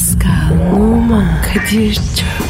Pascal, Oman, Kadir çok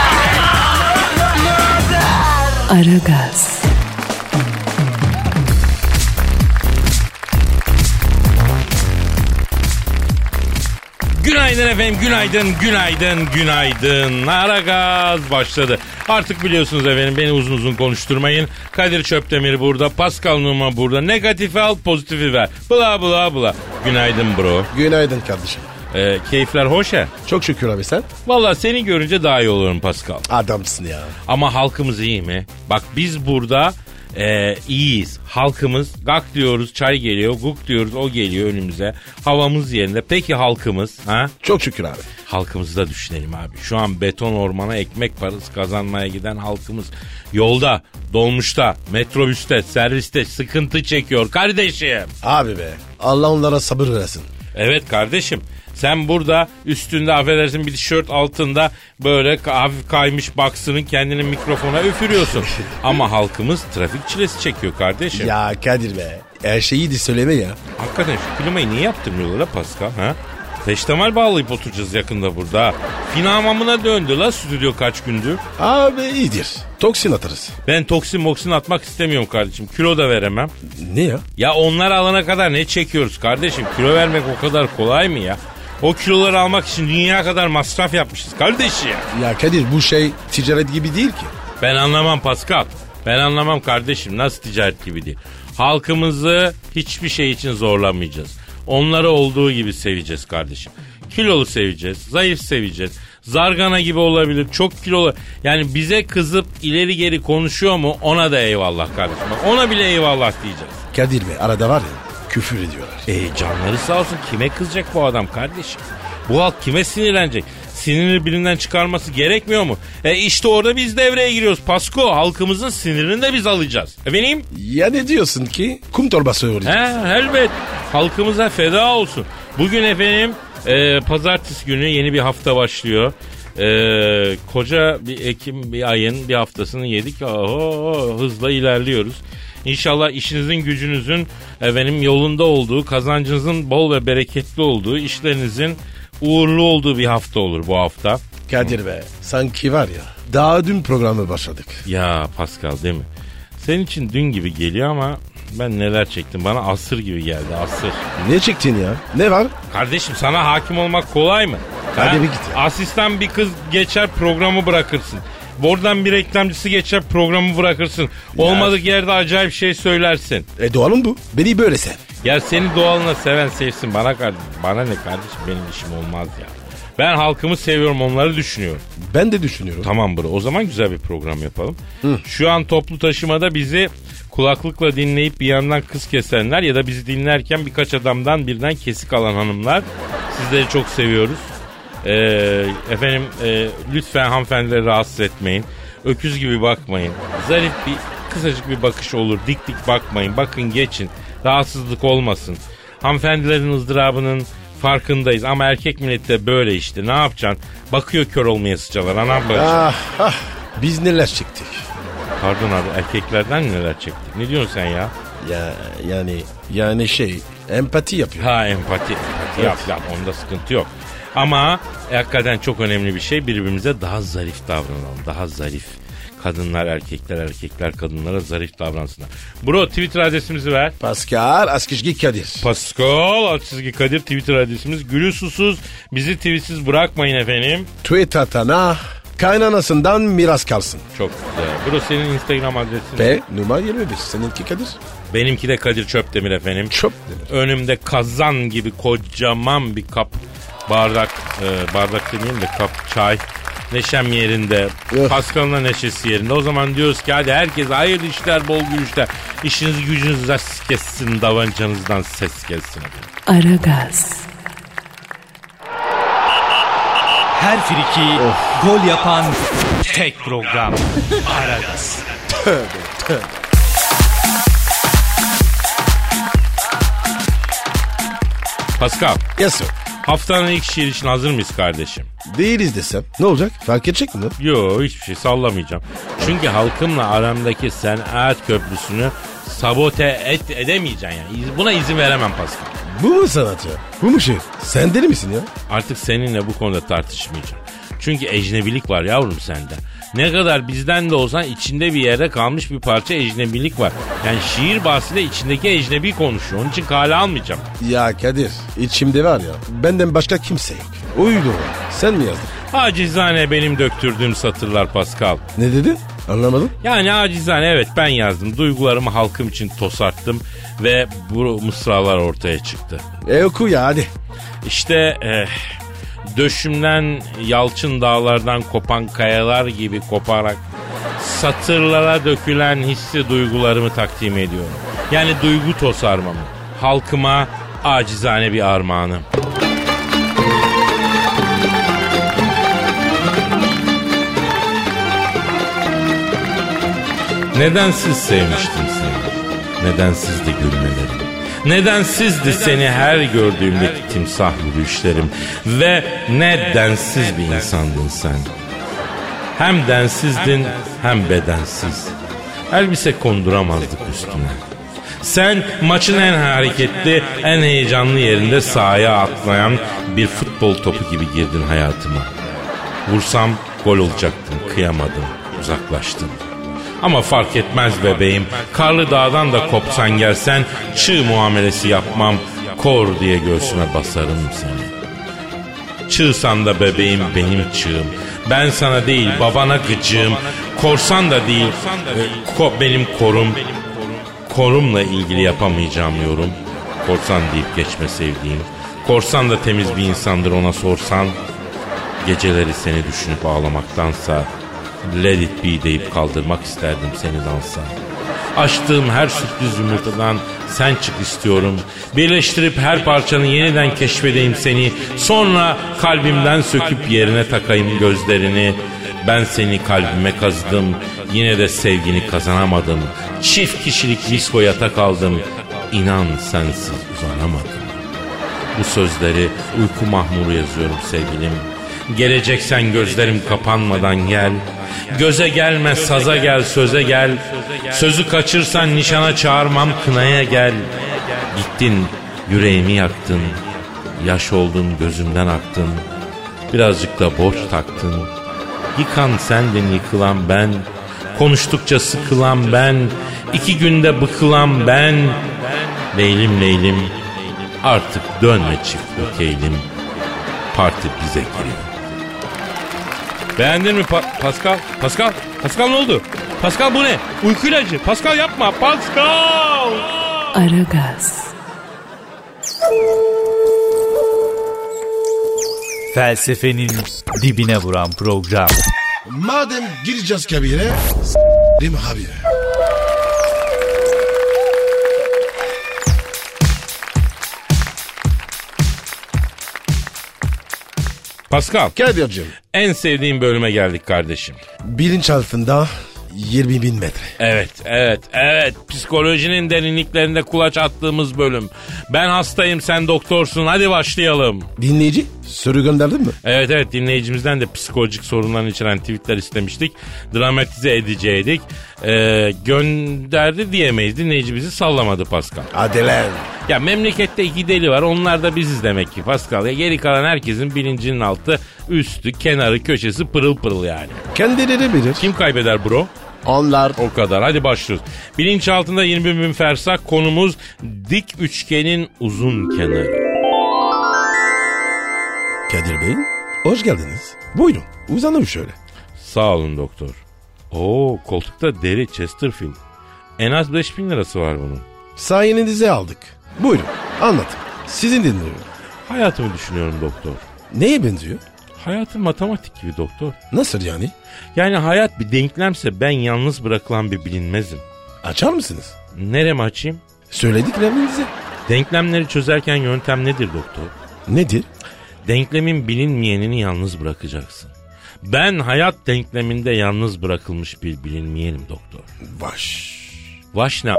Aragaz, Günaydın efendim, günaydın, günaydın, günaydın. Ara gaz başladı. Artık biliyorsunuz efendim beni uzun uzun konuşturmayın. Kadir Çöptemir burada, Pascal Numa burada. Negatifi al, pozitifi ver. Bla bla bla. Günaydın bro. Günaydın kardeşim. Ee, keyifler hoş ya. Çok şükür abi sen. Valla seni görünce daha iyi olurum Pascal. Adamsın ya. Ama halkımız iyi mi? Bak biz burada e, iyiyiz. Halkımız gak diyoruz çay geliyor, guk diyoruz o geliyor önümüze. Havamız yerinde. Peki halkımız ha? Çok şükür abi. Halkımızı da düşünelim abi. Şu an beton ormana ekmek parası kazanmaya giden halkımız yolda, dolmuşta, metrobüste, serviste sıkıntı çekiyor kardeşim. Abi be. Allah onlara sabır versin. Evet kardeşim. Sen burada üstünde affedersin bir tişört altında böyle hafif kaymış baksının kendini mikrofona üfürüyorsun. Ama halkımız trafik çilesi çekiyor kardeşim. Ya Kadir be. Her şeyi de söyleme ya. Hakikaten şu klimayı niye yaptırmıyorlar la Pascal ha? Peştemal bağlayıp oturacağız yakında burada. Finamamına döndü la stüdyo kaç gündür. Abi iyidir. Toksin atarız. Ben toksin moksin atmak istemiyorum kardeşim. Kilo da veremem. Ne ya? Ya onlar alana kadar ne çekiyoruz kardeşim? Kilo vermek o kadar kolay mı ya? O kiloları almak için dünya kadar masraf yapmışız kardeşim. Ya Kadir bu şey ticaret gibi değil ki. Ben anlamam Pascal. Ben anlamam kardeşim. Nasıl ticaret gibi değil. Halkımızı hiçbir şey için zorlamayacağız. Onları olduğu gibi seveceğiz kardeşim. Kilolu seveceğiz, zayıf seveceğiz. Zargana gibi olabilir, çok kilolu. Yani bize kızıp ileri geri konuşuyor mu ona da eyvallah kardeşim. Ona bile eyvallah diyeceğiz. Kadir be arada var ya küfür ediyorlar. E canları sağ olsun kime kızacak bu adam kardeşim? Bu halk kime sinirlenecek? Sinirini birinden çıkarması gerekmiyor mu? E işte orada biz devreye giriyoruz. Pasko halkımızın sinirini de biz alacağız. Efendim? Ya ne diyorsun ki? Kum torbası He olacak. elbet. Halkımıza feda olsun. Bugün efendim e, pazartesi günü yeni bir hafta başlıyor. E, koca bir Ekim bir ayın bir haftasını yedik. Oho, hızla ilerliyoruz. İnşallah işinizin gücünüzün efendim yolunda olduğu, kazancınızın bol ve bereketli olduğu, işlerinizin uğurlu olduğu bir hafta olur bu hafta. Kadir be sanki var ya daha dün programı başladık. Ya Pascal değil mi? Senin için dün gibi geliyor ama ben neler çektim bana asır gibi geldi asır. Ne çektin ya? Ne var? Kardeşim sana hakim olmak kolay mı? Hadi Ha? bir git. Asistan bir kız geçer programı bırakırsın. Oradan bir reklamcısı geçer programı bırakırsın. Olmadık yerde acayip şey söylersin. E doğalım bu. Beni böyle sev. Ya seni doğalına seven sevsin bana kardeşim. Bana ne kardeşim benim işim olmaz ya. Ben halkımı seviyorum onları düşünüyorum. Ben de düşünüyorum. Tamam bro o zaman güzel bir program yapalım. Şu an toplu taşımada bizi kulaklıkla dinleyip bir yandan kız kesenler ya da bizi dinlerken birkaç adamdan birden kesik alan hanımlar. Sizleri çok seviyoruz. Ee, efendim e, lütfen hanımefendileri rahatsız etmeyin. Öküz gibi bakmayın. Zarif bir kısacık bir bakış olur. Dik dik bakmayın. Bakın geçin. Rahatsızlık olmasın. Hanımefendilerin ızdırabının farkındayız ama erkek milleti de böyle işte. Ne yapacaksın? Bakıyor kör olmaya sıçalar. Anam bacı. Ah, ah. Biz neler çektik. Pardon abi erkeklerden neler çektik? Ne diyorsun sen ya? Ya yani yani şey empati yapıyor. Ha empati. empati yap yap onda sıkıntı yok. Ama hakikaten çok önemli bir şey birbirimize daha zarif davranalım. Daha zarif. Kadınlar erkekler erkekler kadınlara zarif davransınlar. Bro Twitter adresimizi ver. Pascal Askışgi Kadir. Pascal alt çizgi Kadir Twitter adresimiz. Gülü susuz bizi tweetsiz bırakmayın efendim. Tweet atana kaynanasından miras kalsın. Çok güzel. Bro senin Instagram adresin. Ve numara 25. Seninki Kadir. Benimki de Kadir Çöptemir efendim. Çöp denir. Önümde kazan gibi kocaman bir kap bardak e, bardak demeyeyim de kap çay. Neşem yerinde. Pascal'ın da neşesi yerinde. O zaman diyoruz ki hadi herkes hayırlı işler, bol gülüşler. İşiniz gücünüz rast kessin, davancanızdan ses gelsin. efendim. Aragaz, Her friki gol yapan tek program. Aragaz. Pascal Yes sir. Haftanın ilk şiir için hazır mıyız kardeşim? Değiliz desem ne olacak? Fark edecek mi? Yo hiçbir şey sallamayacağım. Çünkü halkımla aramdaki sanat köprüsünü sabote et, edemeyeceksin yani. Buna izin veremem Pascal. Bu mu sanat ya? Bu mu şey? Sen deli misin ya? Artık seninle bu konuda tartışmayacağım. Çünkü ecnebilik var yavrum sende. Ne kadar bizden de olsan içinde bir yerde kalmış bir parça ecnebilik var. Yani şiir bahsiyle içindeki ecnebi konuşuyor. Onun için kale almayacağım. Ya Kadir içimde var ya benden başka kimse yok. Uydu o. Sen mi yazdın? Acizane benim döktürdüğüm satırlar Pascal. Ne dedin? Anlamadım. Yani acizane evet ben yazdım. Duygularımı halkım için tosarttım ve bu mısralar ortaya çıktı. E oku ya hadi. İşte eh, döşümden yalçın dağlardan kopan kayalar gibi koparak satırlara dökülen hissi duygularımı takdim ediyorum. Yani duygu tosarmamı. Halkıma acizane bir armağanım. Nedensiz sevmiştim seni. Nedensizdi gülmelerim. Nedensizdi seni her gördüğümdeki timsah yürüyüşlerim. Ve nedensiz bir insandın sen. Hem densizdin hem bedensiz. Elbise konduramazdık üstüne. Sen maçın en hareketli, en heyecanlı yerinde sahaya atlayan bir futbol topu gibi girdin hayatıma. Vursam gol olacaktın, kıyamadım, uzaklaştın. Ama fark etmez bebeğim, karlı dağdan da kopsan gelsen, çığ muamelesi yapmam, kor diye göğsüme basarım seni. Çığsan da bebeğim benim çığım. Ben sana değil babana gıcığım. Korsan da değil e, ko- benim korum. Korumla ilgili yapamayacağım yorum. Korsan deyip geçme sevdiğim. Korsan da temiz bir insandır ona sorsan. Geceleri seni düşünüp ağlamaktansa let it be deyip kaldırmak isterdim seni dansa. Açtığım her sürpriz yumurtadan sen çık istiyorum. Birleştirip her parçanı yeniden keşfedeyim seni. Sonra kalbimden söküp yerine takayım gözlerini. Ben seni kalbime kazıdım. Yine de sevgini kazanamadım. Çift kişilik diskoya kaldım. İnan sensiz uzanamadım. Bu sözleri uyku mahmuru yazıyorum sevgilim. Geleceksen gözlerim kapanmadan gel. Göze gelme saza gel söze gel. Sözü kaçırsan nişana çağırmam kınaya gel. Gittin yüreğimi yaktın. Yaş oldun gözümden aktın. Birazcık da borç taktın. Yıkan sendin yıkılan ben. Konuştukça sıkılan ben. iki günde bıkılan ben. Leylim leylim artık dönme çift öteylim. Parti bize giriyor. Beğendin mi Pa- Pascal? Pascal? Pascal ne oldu? Pascal bu ne? Uyku ilacı. Pascal yapma. Pascal! Aragaz, Felsefenin dibine vuran program. Madem gireceğiz kabire s**rim abi. Pascal Kadir'cim en sevdiğim bölüme geldik kardeşim. bilinç altında 20 bin metre. Evet, evet, evet. Psikolojinin derinliklerinde kulaç attığımız bölüm. Ben hastayım, sen doktorsun. Hadi başlayalım. Dinleyici soru gönderdin mi? Evet evet dinleyicimizden de psikolojik sorunlarını içeren tweetler istemiştik. Dramatize edeceydik. Ee, gönderdi diyemeyiz. Dinleyici bizi sallamadı Pascal. Hadi lan. Ya memlekette iki deli var. Onlar da biziz demek ki Pascal. Ya geri kalan herkesin bilincinin altı, üstü, kenarı, köşesi pırıl pırıl yani. Kendileri bilir. Kim kaybeder bro? Onlar. O kadar. Hadi başlıyoruz. Bilinç altında 20 bin fersak konumuz dik üçgenin uzun kenarı. Kadir Bey hoş geldiniz. Buyurun uzanın şöyle. Sağ olun doktor. Oo koltukta deri Chesterfield. En az 5000 lirası var bunun. Sayenizde aldık. Buyurun anlatın. Sizin dinliyorum. Hayatımı düşünüyorum doktor. Neye benziyor? Hayatım matematik gibi doktor. Nasıl yani? Yani hayat bir denklemse ben yalnız bırakılan bir bilinmezim. Açar mısınız? Neremi açayım? Söylediklerinizi. Denklemleri çözerken yöntem nedir doktor? Nedir? Denklemin bilinmeyenini yalnız bırakacaksın. Ben hayat denkleminde yalnız bırakılmış bir bilinmeyenim doktor. Vaş. Vaş ne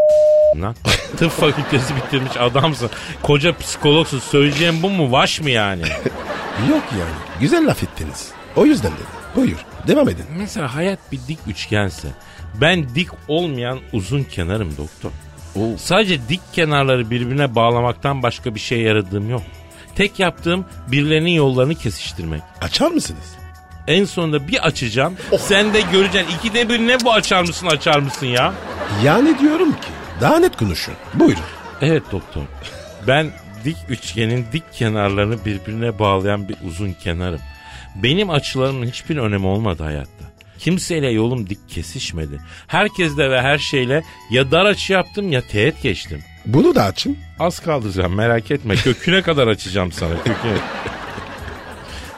lan? Tıp fakültesi bitirmiş adamsın. Koca psikologsun. Söyleyeceğim bu mu? Vaş mı yani? Yok yani. Güzel laf ettiniz. O yüzden dedim. Buyur. Devam edin. Mesela hayat bir dik üçgense ben dik olmayan uzun kenarım doktor. Oo. Sadece dik kenarları birbirine bağlamaktan başka bir şey yaradığım yok. Tek yaptığım birilerinin yollarını kesiştirmek. Açar mısınız? En sonunda bir açacağım. Sen de göreceksin. İkide bir ne bu açar mısın açar mısın ya? Yani diyorum ki daha net konuşun. Buyurun. Evet doktor. Ben dik üçgenin dik kenarlarını birbirine bağlayan bir uzun kenarım. Benim açılarımın hiçbir önemi olmadı hayatta. Kimseyle yolum dik kesişmedi. Herkesle ve her şeyle ya dar açı yaptım ya teğet geçtim. Bunu da açın. Az kaldıracağım merak etme. Köküne kadar açacağım sana köküne.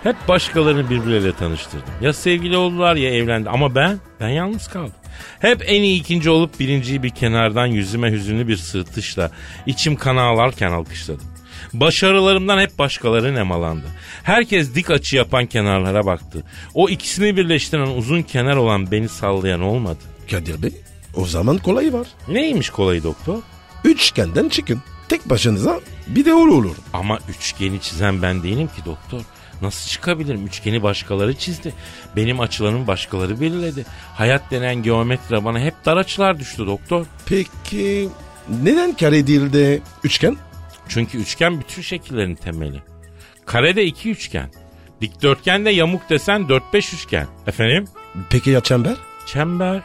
Hep başkalarını birbirleriyle tanıştırdım. Ya sevgili oldular ya evlendi ama ben, ben yalnız kaldım. Hep en iyi ikinci olup birinciyi bir kenardan yüzüme hüzünlü bir sırtışla içim kan ağlarken alkışladım. Başarılarımdan hep başkaları nemalandı. Herkes dik açı yapan kenarlara baktı. O ikisini birleştiren uzun kenar olan beni sallayan olmadı. Kadir Bey o zaman kolayı var. Neymiş kolayı doktor? Üçgenden çıkın. Tek başınıza bir de olur olur. Ama üçgeni çizen ben değilim ki doktor. Nasıl çıkabilirim? Üçgeni başkaları çizdi. Benim açılarımı başkaları belirledi. Hayat denen geometri bana hep dar açılar düştü doktor. Peki neden kare değil de üçgen? Çünkü üçgen bütün şekillerin temeli. Kare de iki üçgen. Dikdörtgen de yamuk desen 4-5 üçgen. Efendim? Peki ya çember? Çember.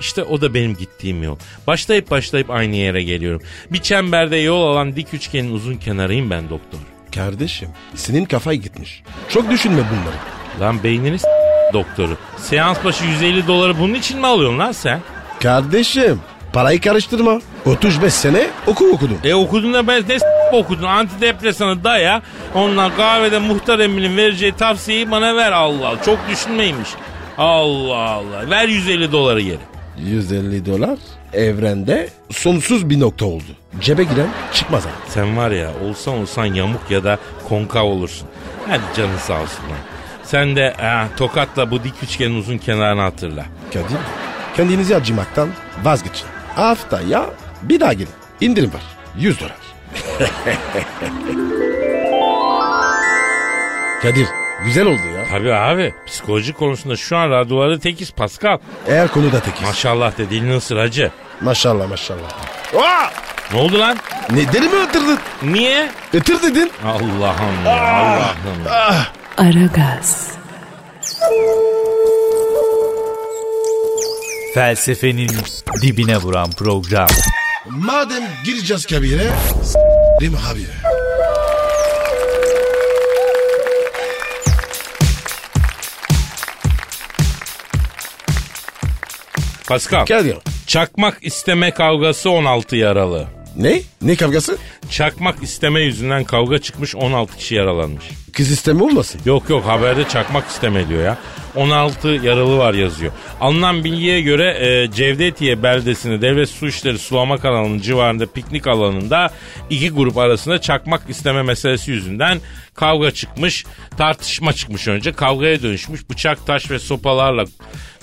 İşte o da benim gittiğim yol. Başlayıp başlayıp aynı yere geliyorum. Bir çemberde yol alan dik üçgenin uzun kenarıyım ben doktor. Kardeşim senin kafayı gitmiş. Çok düşünme bunları. Lan beynini s- doktoru. Seans başı 150 doları bunun için mi alıyorsun lan sen? Kardeşim parayı karıştırma. 35 sene oku okudum. E okudun da ben ne s- okudun? Antidepresanı daya. Ondan kahvede muhtar eminin vereceği tavsiyeyi bana ver Allah. Allah. Çok düşünmeymiş. Allah Allah. Ver 150 doları geri. 150 dolar evrende sonsuz bir nokta oldu. Cebe giren çıkmaz abi. Sen var ya olsan olsan yamuk ya da konkav olursun. Hadi canın sağ olsun lan. Sen de eh, tokatla bu dik üçgenin uzun kenarını hatırla. Kadir kendinizi acımaktan vazgeçin. Haftaya bir daha gelin. İndirim var. 100 dolar. Kadir güzel oldu ya. Tabii abi psikoloji konusunda şu an radyolarda tekiz Pascal. Eğer konuda tekiz. Maşallah de dilini ısır hacı. Maşallah maşallah. Ne oldu lan? Ne deli mi ötürdün? Niye? Ötür dedin. Allah'ım ya Allah'ım. Aragaz, Felsefenin dibine vuran program. Madem gireceğiz kabire s**rim abi. Pascal. Kadir. Çakmak isteme kavgası 16 yaralı. Ne? Ne kavgası? Çakmak isteme yüzünden kavga çıkmış 16 kişi yaralanmış. Kız istemi olmasın? Yok yok haberde çakmak isteme diyor ya. 16 yaralı var yazıyor. Alınan bilgiye göre e, Cevdetiye beldesinde devlet su işleri sulama kanalının civarında piknik alanında iki grup arasında çakmak isteme meselesi yüzünden kavga çıkmış. Tartışma çıkmış önce. Kavgaya dönüşmüş. Bıçak, taş ve sopalarla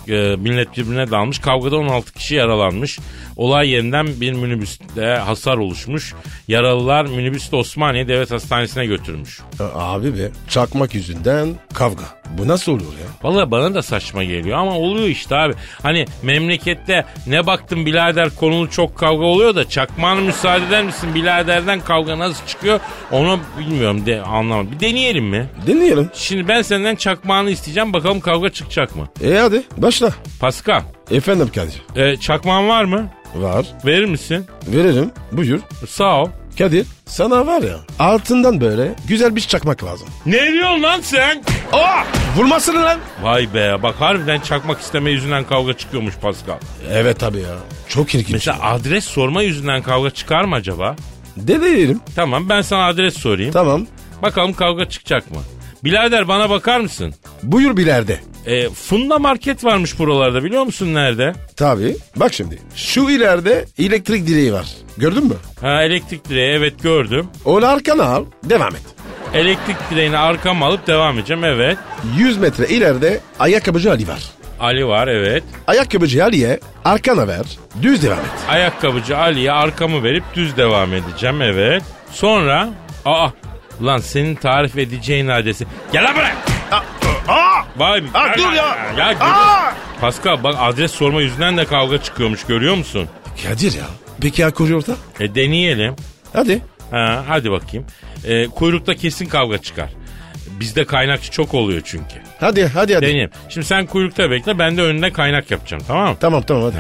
e, millet birbirine dalmış. Kavgada 16 kişi yaralanmış. Olay yerinden bir minibüste hasar oluşmuş. Yaralılar minibüste Osmaniye Devlet Hastanesi'ne götürmüş. Abi be çakmak yüzünden kavga. Bu nasıl olur ya? Valla bana da saçma geliyor ama oluyor işte abi. Hani memlekette ne baktım birader konulu çok kavga oluyor da çakmağını müsaade eder misin biraderden kavga nasıl çıkıyor onu bilmiyorum de anlamadım. Bir deneyelim mi? Dinleyelim. Şimdi ben senden çakmağını isteyeceğim bakalım kavga çıkacak mı? E hadi başla. Pascal Efendim Kadir. e, çakmağın var mı? Var. Verir misin? Veririm. Buyur. Sağ ol. Kadir sana var ya altından böyle güzel bir çakmak lazım. Ne diyorsun lan sen? Aa! Vurmasın lan. Vay be bak harbiden çakmak isteme yüzünden kavga çıkıyormuş Pascal. Evet tabii ya. Çok ilginç. Mesela adres sorma yüzünden kavga çıkar mı acaba? Deneyelim. Tamam ben sana adres sorayım. Tamam. Bakalım kavga çıkacak mı? Bilader bana bakar mısın? Buyur bilerde. E, Funda market varmış buralarda biliyor musun nerede? Tabii. Bak şimdi. Şu ileride elektrik direği var. Gördün mü? Ha elektrik direği evet gördüm. Onu arkana al. Devam et. Elektrik direğini arkama alıp devam edeceğim evet. 100 metre ileride ayakkabıcı Ali var. Ali var evet. Ayakkabıcı Ali'ye arkana ver, düz devam et. Ayakkabıcı Ali'ye arkamı verip düz devam edeceğim evet. Sonra aa lan senin tarif edeceğin adresi. Gel lan buraya. Vay be. Aa, dur ya. Ya, görüyor- Pascal bak adres sorma yüzünden de kavga çıkıyormuş görüyor musun? Kadir ya. Peki ya orta? E deneyelim. Hadi. Ha, hadi bakayım. E, kuyrukta kesin kavga çıkar. Bizde kaynakçı çok oluyor çünkü. Hadi hadi hadi. Deneyeyim. Şimdi sen kuyrukta bekle ben de önüne kaynak yapacağım tamam mı? Tamam tamam hadi.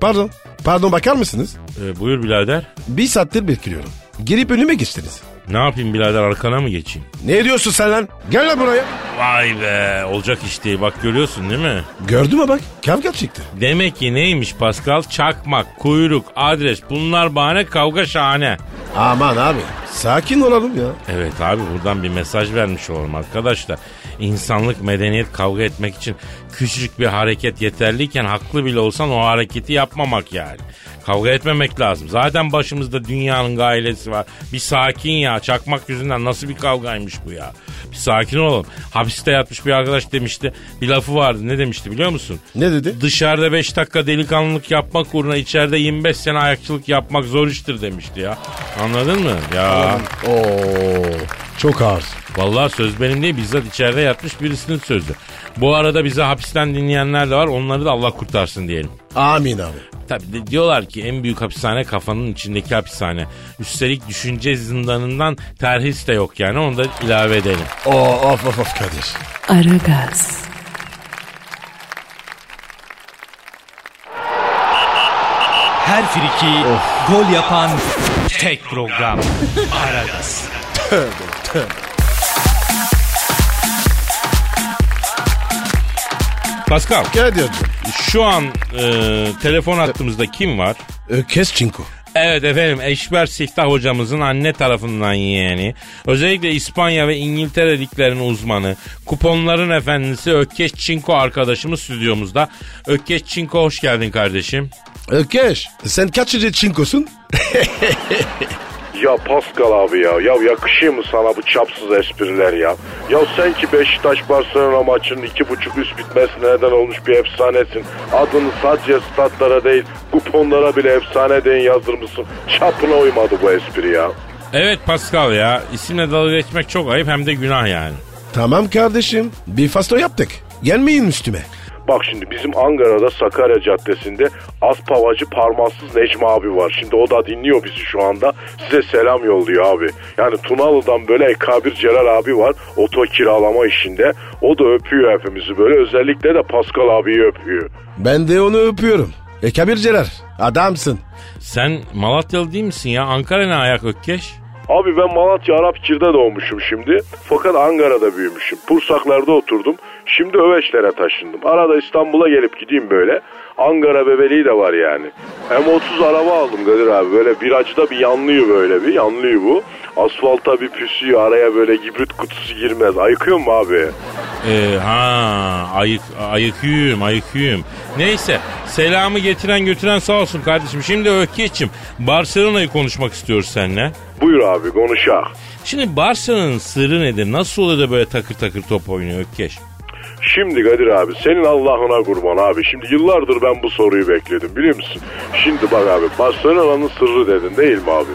Pardon. Pardon bakar mısınız? E, buyur birader. Bir saattir bekliyorum. Gelip önüme geçtiniz. Ne yapayım birader arkana mı geçeyim? Ne diyorsun sen lan? Gel lan buraya. Vay be olacak iş değil bak görüyorsun değil mi? Gördün mü bak kavga çıktı. Demek ki neymiş Pascal? Çakmak, kuyruk, adres bunlar bahane kavga şahane. Aman abi sakin olalım ya. Evet abi buradan bir mesaj vermiş olalım arkadaşlar. İnsanlık, medeniyet kavga etmek için küçücük bir hareket yeterliyken haklı bile olsan o hareketi yapmamak yani. Kavga etmemek lazım. Zaten başımızda dünyanın gailesi var. Bir sakin ya. Çakmak yüzünden nasıl bir kavgaymış bu ya. Bir sakin olalım. Hapiste yatmış bir arkadaş demişti. Bir lafı vardı. Ne demişti biliyor musun? Ne dedi? Dışarıda 5 dakika delikanlılık yapmak uğruna içeride 25 sene ayakçılık yapmak zor iştir demişti ya. Anladın mı? Ya. Oo çok ağır. Vallahi söz benim değil bizzat içeride yatmış birisinin sözü. Bu arada bize hapisten dinleyenler de var onları da Allah kurtarsın diyelim. Amin abi. Tabii de diyorlar ki en büyük hapishane kafanın içindeki hapishane. Üstelik düşünce zindanından terhis de yok yani onu da ilave edelim. Oo, of of of Kadir. Aragaz, Her friki gol yapan tek program. Aragaz. Pascal Kadir'cim. şu an e, telefon hattımızda kim var? Ökes Çinko. Evet efendim Eşber Siftah hocamızın anne tarafından yeğeni. Özellikle İspanya ve İngiltere liglerinin uzmanı. Kuponların efendisi Ökkeş Çinko arkadaşımız stüdyomuzda. Ökkeş Çinko hoş geldin kardeşim. Ökeş sen kaçıncı Çinko'sun? Ya Pascal abi ya. Ya yakışıyor mu sana bu çapsız espriler ya? Ya sen ki Beşiktaş Barcelona maçının iki buçuk üst bitmesine neden olmuş bir efsanesin. Adını sadece statlara değil kuponlara bile efsane deyin yazdırmışsın. Çapına uymadı bu espri ya. Evet Pascal ya isimle dalga geçmek çok ayıp hem de günah yani. Tamam kardeşim bir fasto yaptık. Gelmeyin üstüme. Bak şimdi bizim Ankara'da Sakarya Caddesi'nde Aspavacı Parmaksız Necmi abi var. Şimdi o da dinliyor bizi şu anda. Size selam yolluyor abi. Yani Tunalı'dan böyle Ekabir Celal abi var. Oto kiralama işinde. O da öpüyor hepimizi böyle. Özellikle de Pascal abiyi öpüyor. Ben de onu öpüyorum. E Kabir Celal adamsın. Sen Malatyalı değil misin ya? Ankara ne ayak Ökkeş? Abi ben Malatya Arapkir'de doğmuşum şimdi. Fakat Ankara'da büyümüşüm. Pursaklar'da oturdum. Şimdi Öveçler'e taşındım. Arada İstanbul'a gelip gideyim böyle. Ankara bebeliği de var yani. M30 araba aldım Kadir abi. Böyle virajda bir yanlıyor böyle bir. Yanlıyor bu. Asfalta bir püsüyor. Araya böyle gibrit kutusu girmez. Ayıkıyor mu abi? Ee, ha ayık ayıkıyım ayıkıyım. Neyse selamı getiren götüren sağ olsun kardeşim. Şimdi Ökkeş'im Barcelona'yı konuşmak istiyoruz seninle. Buyur abi konuşak. Şimdi Barcelona'nın sırrı nedir? Nasıl oluyor da böyle takır takır top oynuyor Ökkeş? Şimdi Kadir abi senin Allah'ına kurban abi. Şimdi yıllardır ben bu soruyu bekledim biliyor musun? Şimdi bak abi Barcelona'nın sırrı dedin değil mi abi?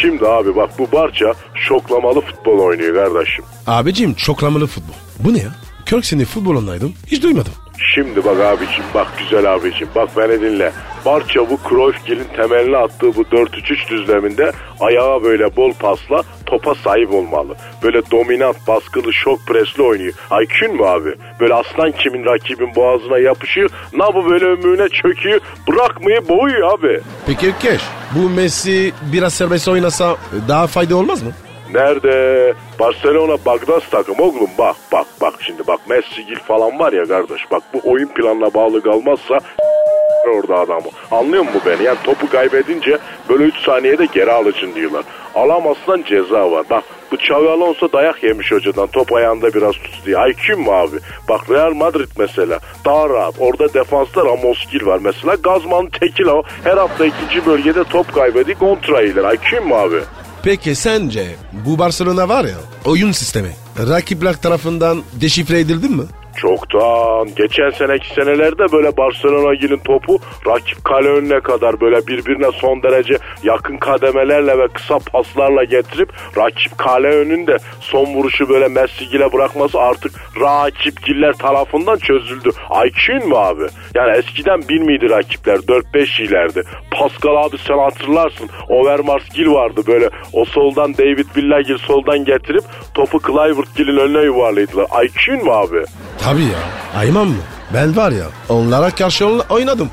Şimdi abi bak bu Barça şoklamalı futbol oynuyor kardeşim. Abicim çoklamalı futbol. Bu ne ya? 40 sene futbol oynaydım. Hiç duymadım. Şimdi bak abicim bak güzel abicim bak beni dinle. Barça bu Cruyffgill'in temelini attığı bu 4-3-3 düzleminde ayağa böyle bol pasla topa sahip olmalı. Böyle dominant, baskılı, şok presli oynuyor. Aykün mu abi? Böyle aslan kimin rakibin boğazına yapışıyor. Na bu böyle ömrüne çöküyor. Bırakmayı boğuyor abi. Peki Ökeş bu Messi biraz serbest oynasa daha fayda olmaz mı? Nerede? Barcelona Bagdas takım oğlum bak bak bak şimdi bak Messi Gil falan var ya kardeş bak bu oyun planına bağlı kalmazsa orada adamı. Anlıyor musun beni? Yani topu kaybedince böyle 3 saniyede geri alıcın diyorlar. Alamazsan ceza var. Bak bu Xavi Alonso dayak yemiş hocadan top ayağında biraz tut diye. IQ mu abi? Bak Real Madrid mesela daha rahat. Orada defansta Ramos Gil var mesela. Gazman Tekila her hafta ikinci bölgede top kaybediyor kontra iyiler. IQ mu abi? Peki sence bu Barcelona var ya oyun sistemi rakipler tarafından deşifre edildi mi? Çoktan. Geçen seneki senelerde böyle Barcelona'nın topu rakip kale önüne kadar böyle birbirine son derece yakın kademelerle ve kısa paslarla getirip rakip kale önünde son vuruşu böyle Messi'gile bırakması artık rakipgiller tarafından çözüldü. IQ'un mu abi? Yani eskiden bir miydi rakipler? 4-5 ilerdi. Pascal abi sen hatırlarsın. Overmars Gil vardı böyle. O soldan David Villagil soldan getirip topu Clivert Gil'in önüne yuvarlaydılar. IQ'un mu abi? Tabii ya. Ayman mı? Ben var ya onlara karşı oynadım.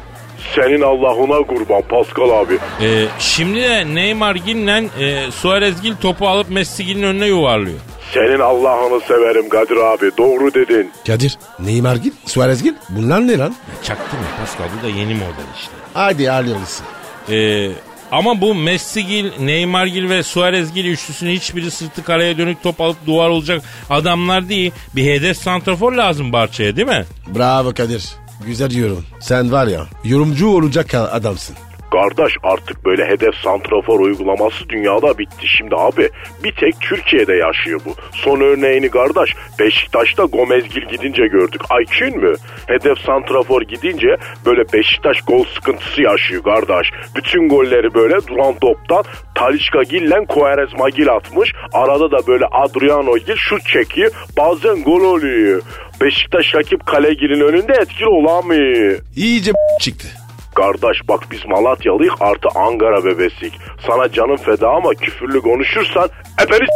Senin Allah'ına kurban Pascal abi. Ee, şimdi de Neymar Gil'le e, Suarez Gil topu alıp Messi Gil'in önüne yuvarlıyor. Senin Allah'ını severim Kadir abi. Doğru dedin. Kadir, Neymar gil, Suarez gil. Bunlar ne lan? Çaktı mı Pascal bu da yeni model işte. Hadi hayırlısı. Ee, ama bu Messi Gil, Neymar Gil ve Suarez Gil üçlüsünün hiçbiri sırtı kaleye dönük top alıp duvar olacak adamlar değil. Bir hedef santrafor lazım Barça'ya değil mi? Bravo Kadir. Güzel yorum. Sen var ya yorumcu olacak adamsın. Kardeş artık böyle hedef santrafor uygulaması dünyada bitti şimdi abi. Bir tek Türkiye'de yaşıyor bu. Son örneğini kardeş Beşiktaş'ta Gomezgil gidince gördük. Aykün mü? Hedef santrafor gidince böyle Beşiktaş gol sıkıntısı yaşıyor kardeş. Bütün golleri böyle duran toptan Talişka Gil'le Quaresma Gil atmış. Arada da böyle Adriano Gil şut çekiyor. Bazen gol oluyor. Beşiktaş rakip Kalegil'in önünde etkili olamıyor. İyice çıktı. Kardeş bak biz Malatyalıyık artı Ankara bebesiyik. Sana canım feda ama küfürlü konuşursan efendim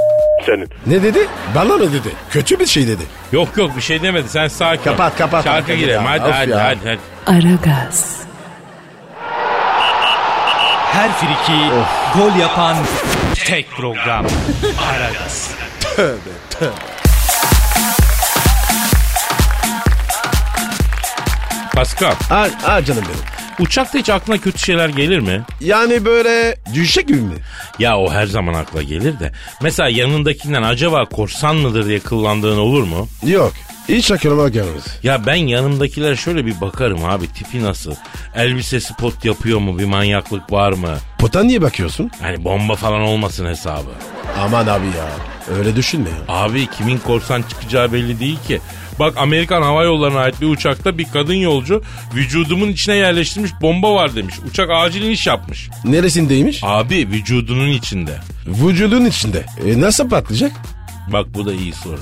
senin. Ne dedi? Bana mı dedi? Kötü bir şey dedi. Yok yok bir şey demedi sen sakin ol. Kapat, kapat. Şarkı Hadi girelim ya, hadi of hadi, ya. hadi hadi. Aragaz, Her friki gol yapan tek program. Aragaz. Pascal Ha, ha canım benim. Uçakta hiç aklına kötü şeyler gelir mi? Yani böyle düşecek gibi mi? Ya o her zaman akla gelir de. Mesela yanındakinden acaba korsan mıdır diye kıllandığın olur mu? Yok. Hiç aklıma gelmez. Ya ben yanımdakilere şöyle bir bakarım abi tipi nasıl? Elbisesi pot yapıyor mu? Bir manyaklık var mı? Pota niye bakıyorsun? Hani bomba falan olmasın hesabı. Aman abi ya. Öyle düşünme ya. Abi kimin korsan çıkacağı belli değil ki. Bak Amerikan Hava Yolları'na ait bir uçakta bir kadın yolcu vücudumun içine yerleştirilmiş bomba var demiş. Uçak acil iniş yapmış. Neresindeymiş? Abi vücudunun içinde. Vücudun içinde. E nasıl patlayacak? Bak bu da iyi soru.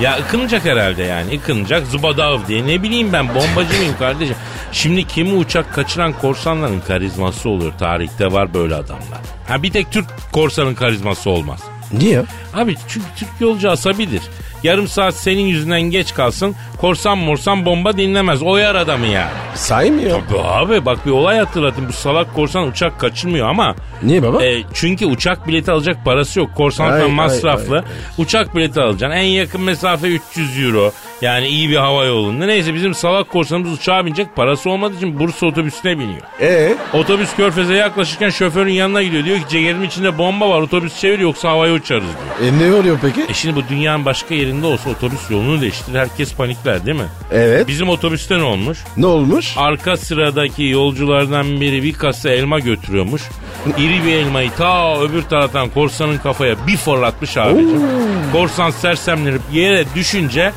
Ya ıkınacak herhalde yani. Ikınacak zubadav diye. Ne bileyim ben bombacı mıyım kardeşim? Şimdi kimi uçak kaçıran korsanların karizması oluyor. Tarihte var böyle adamlar. Ha bir tek Türk korsanın karizması olmaz. Niye? Abi çünkü Türk yolcu asabidir. Yarım saat senin yüzünden geç kalsın. Korsan morsan bomba dinlemez. Oyar adamı yani. Sahi mi ya? Tabii abi bak bir olay hatırlatayım. Bu salak korsan uçak kaçırmıyor ama Niye baba? e, çünkü uçak bileti alacak parası yok. Ay, masraflı. ay, ay. Uçak bileti alacaksın. En yakın mesafe 300 euro. Yani iyi bir hava yolunda. Neyse bizim salak korsanımız uçağa binecek. Parası olmadığı için Bursa otobüsüne biniyor. Ee? Otobüs körfeze yaklaşırken şoförün yanına gidiyor. Diyor ki cegerim içinde bomba var. Otobüs çevir yoksa havaya uçarız diyor. E ne oluyor peki? E şimdi bu dünyanın başka yerinde olsa otobüs yolunu değiştirir. Herkes panikler değil mi? Evet. Bizim otobüste ne olmuş? Ne olmuş? Arka sıradaki yolculardan biri bir kasa elma götürüyormuş. İri bir elmayı ta öbür taraftan korsanın kafaya bir fırlatmış abicim. Korsan sersemlenip yere düşünce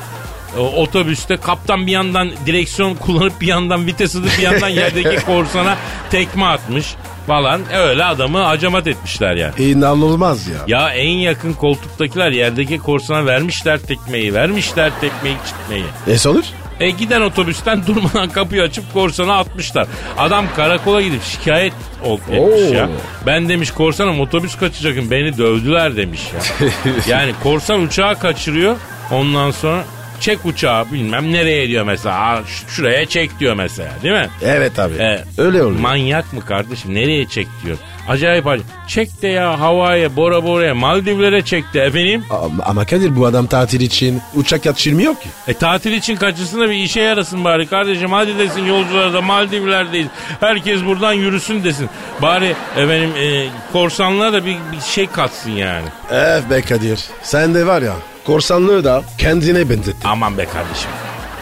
e, otobüste kaptan bir yandan direksiyon kullanıp bir yandan vites alıp bir yandan yerdeki korsana tekme atmış falan. Öyle adamı acamat etmişler yani. E, İnanılmaz ya. Ya en yakın koltuktakiler yerdeki korsana vermişler tekmeyi, vermişler tekmeyi çıkmayı. E sonuç? E giden otobüsten durmadan kapıyı açıp korsana atmışlar. Adam karakola gidip şikayet ol, etmiş Oo. ya. Ben demiş korsanım otobüs kaçacaktım beni dövdüler demiş ya. yani korsan uçağı kaçırıyor ondan sonra çek uçağı bilmem nereye diyor mesela. Şuraya çek diyor mesela değil mi? Evet abi. E, Öyle oluyor. Manyak mı kardeşim nereye çek diyor. Acayip acayip. Çek de ya havaya Bora Bora'ya Maldivlere çek de efendim. Ama, ama Kadir bu adam tatil için uçak kaçırmıyor ki. E tatil için kaçırsın da bir işe yarasın bari kardeşim. Hadi desin yolcular da Maldivler'deyiz. Herkes buradan yürüsün desin. Bari efendim e, korsanlığa da bir, bir şey katsın yani. Eh be Kadir. Sen de var ya korsanlığı da kendine benzettin. Aman be kardeşim.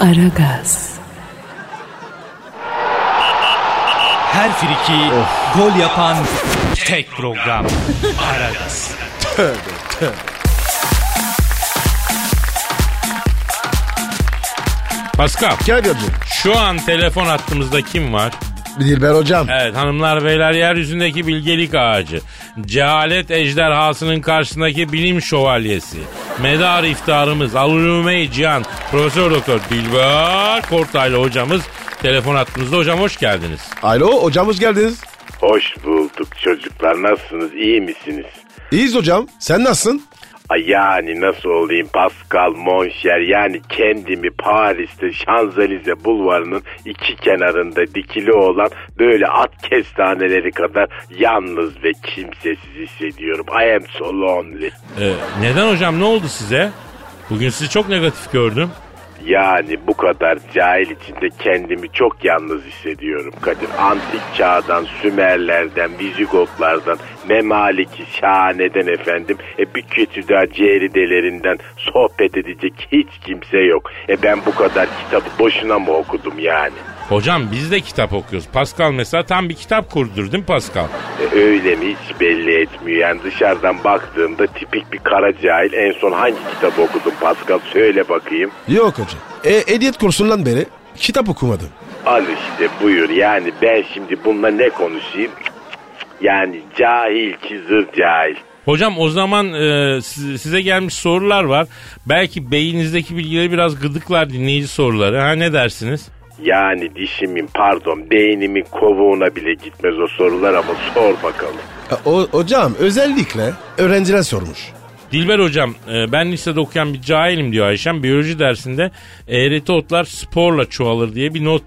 Aragaz, Her friki gol yapan tek program. Aragaz. Pascal Kadir'cim. şu an telefon hattımızda kim var? Dilber hocam. Evet hanımlar beyler yeryüzündeki bilgelik ağacı. Cehalet ejderhasının karşısındaki bilim şövalyesi. Medar iftarımız Alume Cihan Profesör Doktor Dilber Kortaylı hocamız telefon hattımızda. Hocam hoş geldiniz. Alo hocam hoş geldiniz. Hoş bulduk çocuklar nasılsınız iyi misiniz? İyiyiz hocam. Sen nasılsın? Yani nasıl olayım Pascal Monşer yani kendimi Paris'te Şanzelize bulvarının iki kenarında dikili olan böyle at kestaneleri kadar yalnız ve kimsesiz hissediyorum. I am so lonely. Ee, neden hocam ne oldu size? Bugün sizi çok negatif gördüm. Yani bu kadar cahil içinde kendimi çok yalnız hissediyorum Kadir. Antik çağdan, Sümerlerden, Vizigotlardan, Memaliki Şahane'den efendim. E bir kötü daha Ceridelerinden sohbet edecek hiç kimse yok. E ben bu kadar kitabı boşuna mı okudum yani? Hocam biz de kitap okuyoruz. Pascal mesela tam bir kitap kurdur değil mi Pascal? E öyle mi hiç belli etmiyor. Yani dışarıdan baktığımda tipik bir kara cahil. En son hangi kitap okudun Pascal söyle bakayım. Yok hocam. E, ediyet kursundan beri kitap okumadım. Al işte buyur yani ben şimdi bununla ne konuşayım? Yani cahil çizir cahil. Hocam o zaman e, siz- size gelmiş sorular var. Belki beyninizdeki bilgileri biraz gıdıklar dinleyici soruları. Ha ne dersiniz? Yani dişimin pardon beynimin kovuğuna bile gitmez o sorular ama sor bakalım. O, hocam özellikle öğrenciler sormuş. Dilber hocam e, ben lisede okuyan bir cahilim diyor Ayşem. Biyoloji dersinde eğreti otlar sporla çoğalır diye bir not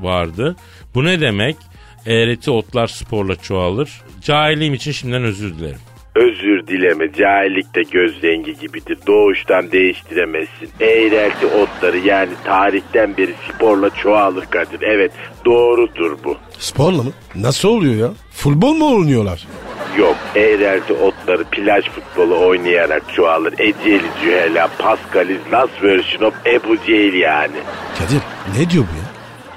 vardı. Bu ne demek? Eğreti otlar sporla çoğalır. Cahilliğim için şimdiden özür dilerim. Özür dileme cahillik de göz rengi gibidir. Doğuştan değiştiremezsin. Eğrelti otları yani tarihten beri sporla çoğalır Kadir. Evet doğrudur bu. Sporla mı? Nasıl oluyor ya? Futbol mu oynuyorlar? Yok eğrelti otları plaj futbolu oynayarak çoğalır. Eceli Cühela, Pascalis, last version of Ebu Cehil yani. Kadir ne diyor bu ya?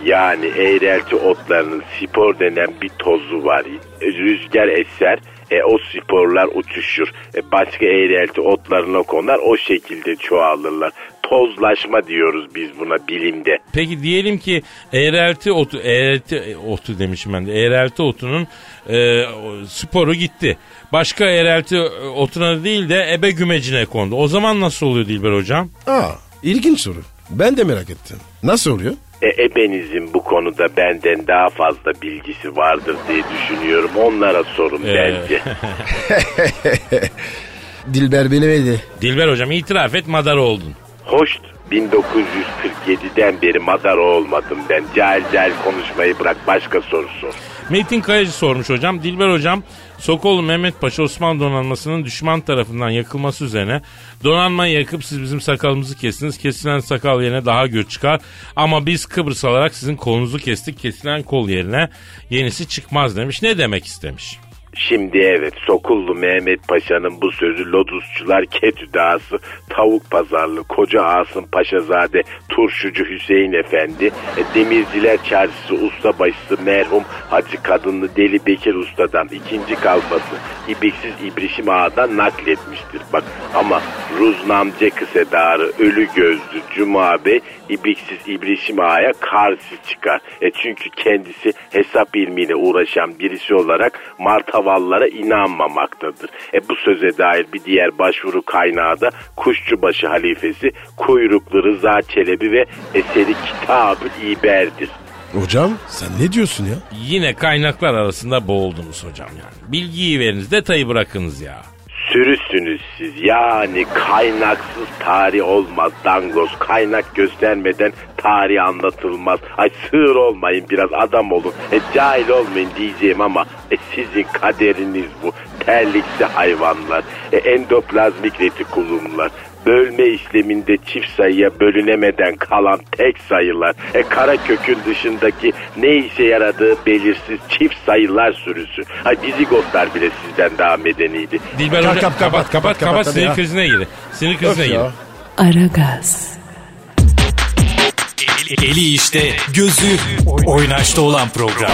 Yani eğrelti otlarının spor denen bir tozu var. Rüzgar eser, e, o sporlar uçuşur. E, başka eğrelti otlarına konar o şekilde çoğalırlar. Tozlaşma diyoruz biz buna bilimde. Peki diyelim ki eğrelti otu, eğrelti otu demişim ben de. Eğrelti otunun e, sporu gitti. Başka eğrelti otuna değil de ebe gümecine kondu. O zaman nasıl oluyor Dilber hocam? Aa ilginç soru. Ben de merak ettim. Nasıl oluyor? E, ebenizin bu konuda benden daha fazla bilgisi vardır diye düşünüyorum. Onlara sorun Ee. bence. Dilber bilemedi. Dilber hocam itiraf et madar oldun. Hoş 1947'den beri madara olmadım ben. Cahil cahil konuşmayı bırak başka soru sor. Metin Kayacı sormuş hocam. Dilber hocam Sokollu Mehmet Paşa Osmanlı donanmasının düşman tarafından yakılması üzerine donanmayı yakıp siz bizim sakalımızı kestiniz. Kesilen sakal yerine daha göç çıkar. Ama biz Kıbrıs alarak sizin kolunuzu kestik. Kesilen kol yerine yenisi çıkmaz demiş. Ne demek istemiş? Şimdi evet Sokullu Mehmet Paşa'nın bu sözü Lodusçular Ketü Dağısı Tavuk Pazarlı Koca Asım Paşazade Turşucu Hüseyin Efendi e, Demirciler Çarşısı Ustabaşısı merhum Hacı Kadınlı Deli Bekir Usta'dan ikinci kalfası İbiksiz İbrişim Ağa'dan nakletmiştir. Bak ama Ruznamce Kısedarı Ölü Gözlü Cuma Bey İbiksiz İbrişim Ağa'ya karşı çıkar. E çünkü kendisi hesap ilmiyle uğraşan birisi olarak martavallara inanmamaktadır. E bu söze dair bir diğer başvuru kaynağı da Kuşçubaşı halifesi Kuyruklu Rıza Çelebi ve eseri Kitab-ı İber'dir. Hocam sen ne diyorsun ya? Yine kaynaklar arasında boğuldunuz hocam yani. Bilgiyi veriniz detayı bırakınız ya. Sürüsünüz siz. Yani kaynaksız tarih olmaz. Dangoz kaynak göstermeden tarih anlatılmaz. Ay sığır olmayın biraz adam olun. E, cahil olmayın diyeceğim ama e, sizin kaderiniz bu. Terlikli hayvanlar e, endoplazmik retikulumlar bölme işleminde çift sayıya bölünemeden kalan tek sayılar, e, kara kökün dışındaki ne işe yaradığı belirsiz çift sayılar sürüsü. Ay Vizigotlar bile sizden daha medeniydi. Dilber kap- kapat kapat, kapat kapat, sinir ya. krizine gir. Sinir krizine Öf gir. ya. Aragaz, Eli işte, gözü oynaşta olan program.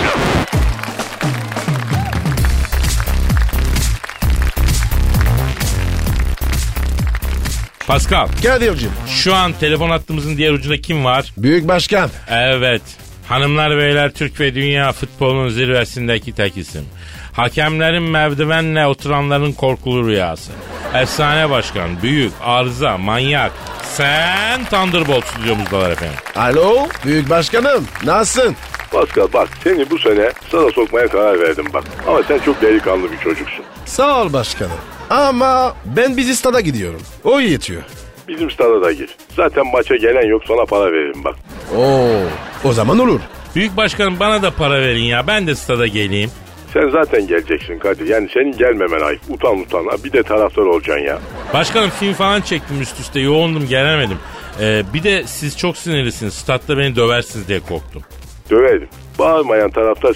Pascal Kadir'cim. şu an telefon hattımızın diğer ucunda kim var? Büyük başkan. Evet. Hanımlar beyler Türk ve dünya futbolunun zirvesindeki tek isim. Hakemlerin merdivenle oturanların korkulu rüyası. Efsane başkan, büyük, arıza, manyak. Sen Thunderbolt stüdyomuzdalar efendim. Alo. Büyük başkanım. Nasılsın? Pascal bak seni bu sene sana sokmaya karar verdim bak. Ama sen çok delikanlı bir çocuksun. Sağ ol başkanım. Ama ben bizi stada gidiyorum. O yetiyor. Bizim stada da gir. Zaten maça gelen yok sana para veririm bak. Oo. O zaman olur. Büyük başkanım bana da para verin ya ben de stada geleyim. Sen zaten geleceksin Kadir. Yani senin gelmemen ayıp. Utan utan. Bir de taraftar olacaksın ya. Başkanım film falan çektim üst üste yoğundum gelemedim. Ee, bir de siz çok sinirlisiniz statta beni döversiniz diye korktum. Döverim. Bağırmayan taraftar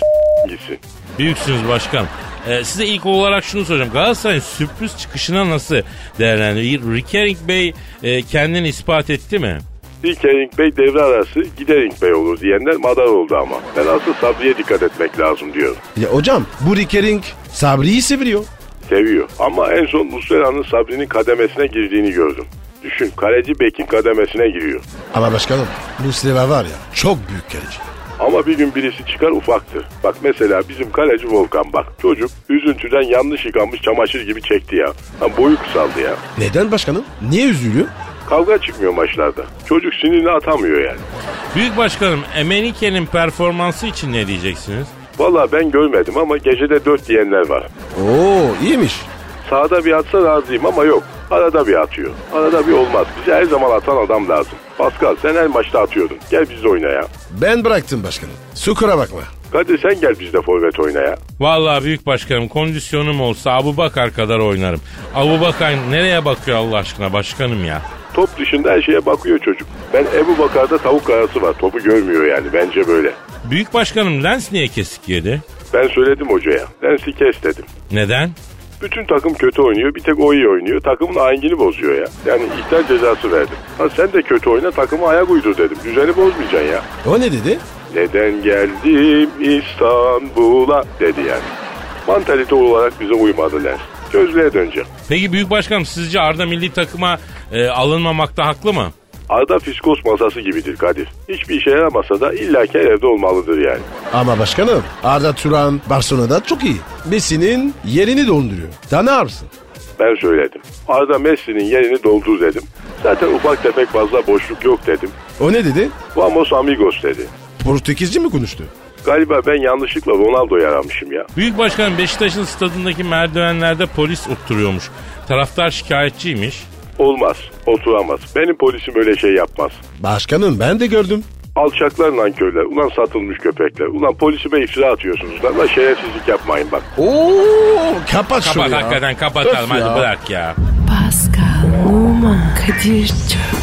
gitsin. Büyüksünüz başkanım. Ee, size ilk olarak şunu soracağım. Galatasaray'ın sürpriz çıkışına nasıl değerlendiriyor? Rickering Bey e, kendini ispat etti mi? İlkering Bey devre arası Gidering Bey olur diyenler madar oldu ama. Ben asıl Sabri'ye dikkat etmek lazım diyorum. Ya hocam bu Rickering Sabri'yi seviyor. Seviyor. Ama en son Muslera'nın Sabri'nin kademesine girdiğini gördüm. Düşün kaleci Bek'in kademesine giriyor. Ama başkanım Muslera var ya çok büyük kaleci. Ama bir gün birisi çıkar ufaktır. Bak mesela bizim kaleci Volkan bak. Çocuk üzüntüden yanlış yıkanmış çamaşır gibi çekti ya. Ha, boyu kısaldı ya. Neden başkanım? Niye üzülüyor? Kavga çıkmıyor maçlarda. Çocuk sinirini atamıyor yani. Büyük başkanım Emenike'nin performansı için ne diyeceksiniz? Vallahi ben görmedim ama gecede dört diyenler var. Oo iyiymiş. Sağda bir atsa razıyım ama yok. Arada bir atıyor. Arada bir olmaz. Bize her zaman atan adam lazım. Pascal sen her maçta atıyordun. Gel bizde oyna ya. Ben bıraktım başkanım. Sukura bakma. Kadir sen gel bizde forvet oyna ya. Vallahi büyük başkanım kondisyonum olsa Abu Bakar kadar oynarım. Abu Bakar nereye bakıyor Allah aşkına başkanım ya? Top dışında her şeye bakıyor çocuk. Ben Ebu Bakar'da tavuk karası var. Topu görmüyor yani. Bence böyle. Büyük başkanım Lens niye kesik yedi? Ben söyledim hocaya. Lensi kes dedim. Neden? Bütün takım kötü oynuyor. Bir tek o iyi oynuyor. Takımın ahengini bozuyor ya. Yani ihtar cezası verdim. Ha sen de kötü oyna takımı ayak uydur dedim. Düzeni bozmayacaksın ya. O ne dedi? Neden geldim İstanbul'a dedi yani. Mantalite olarak bize uymadı Lens. Gözlüğe döneceğim. Peki büyük başkanım sizce Arda milli takıma e, alınmamakta haklı mı? Arda fiskos masası gibidir Kadir. Hiçbir işe yaramasa da illaki evde olmalıdır yani. Ama başkanım Arda Turan Barcelona'da çok iyi. Messi'nin yerini donduruyor. Daha ne yapsın? Ben söyledim. Arda Messi'nin yerini doldur dedim. Zaten ufak tefek fazla boşluk yok dedim. O ne dedi? Vamos amigos dedi. Portekizci mi konuştu? Galiba ben yanlışlıkla Ronaldo'yu aramışım ya. Büyük başkanım Beşiktaş'ın stadındaki merdivenlerde polis oturuyormuş. Taraftar şikayetçiymiş. Olmaz, oturamaz. Benim polisim öyle şey yapmaz. Başkanım ben de gördüm. Alçaklar nankörler, ulan satılmış köpekler. Ulan polisime iftira atıyorsunuz lan. Lan şerefsizlik yapmayın bak. Oo kapat şunu Kapat ya. hakikaten kapatalım Öf hadi ya. bırak ya. Pascal, Oman, Kadir çok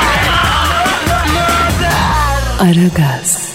Aragaz.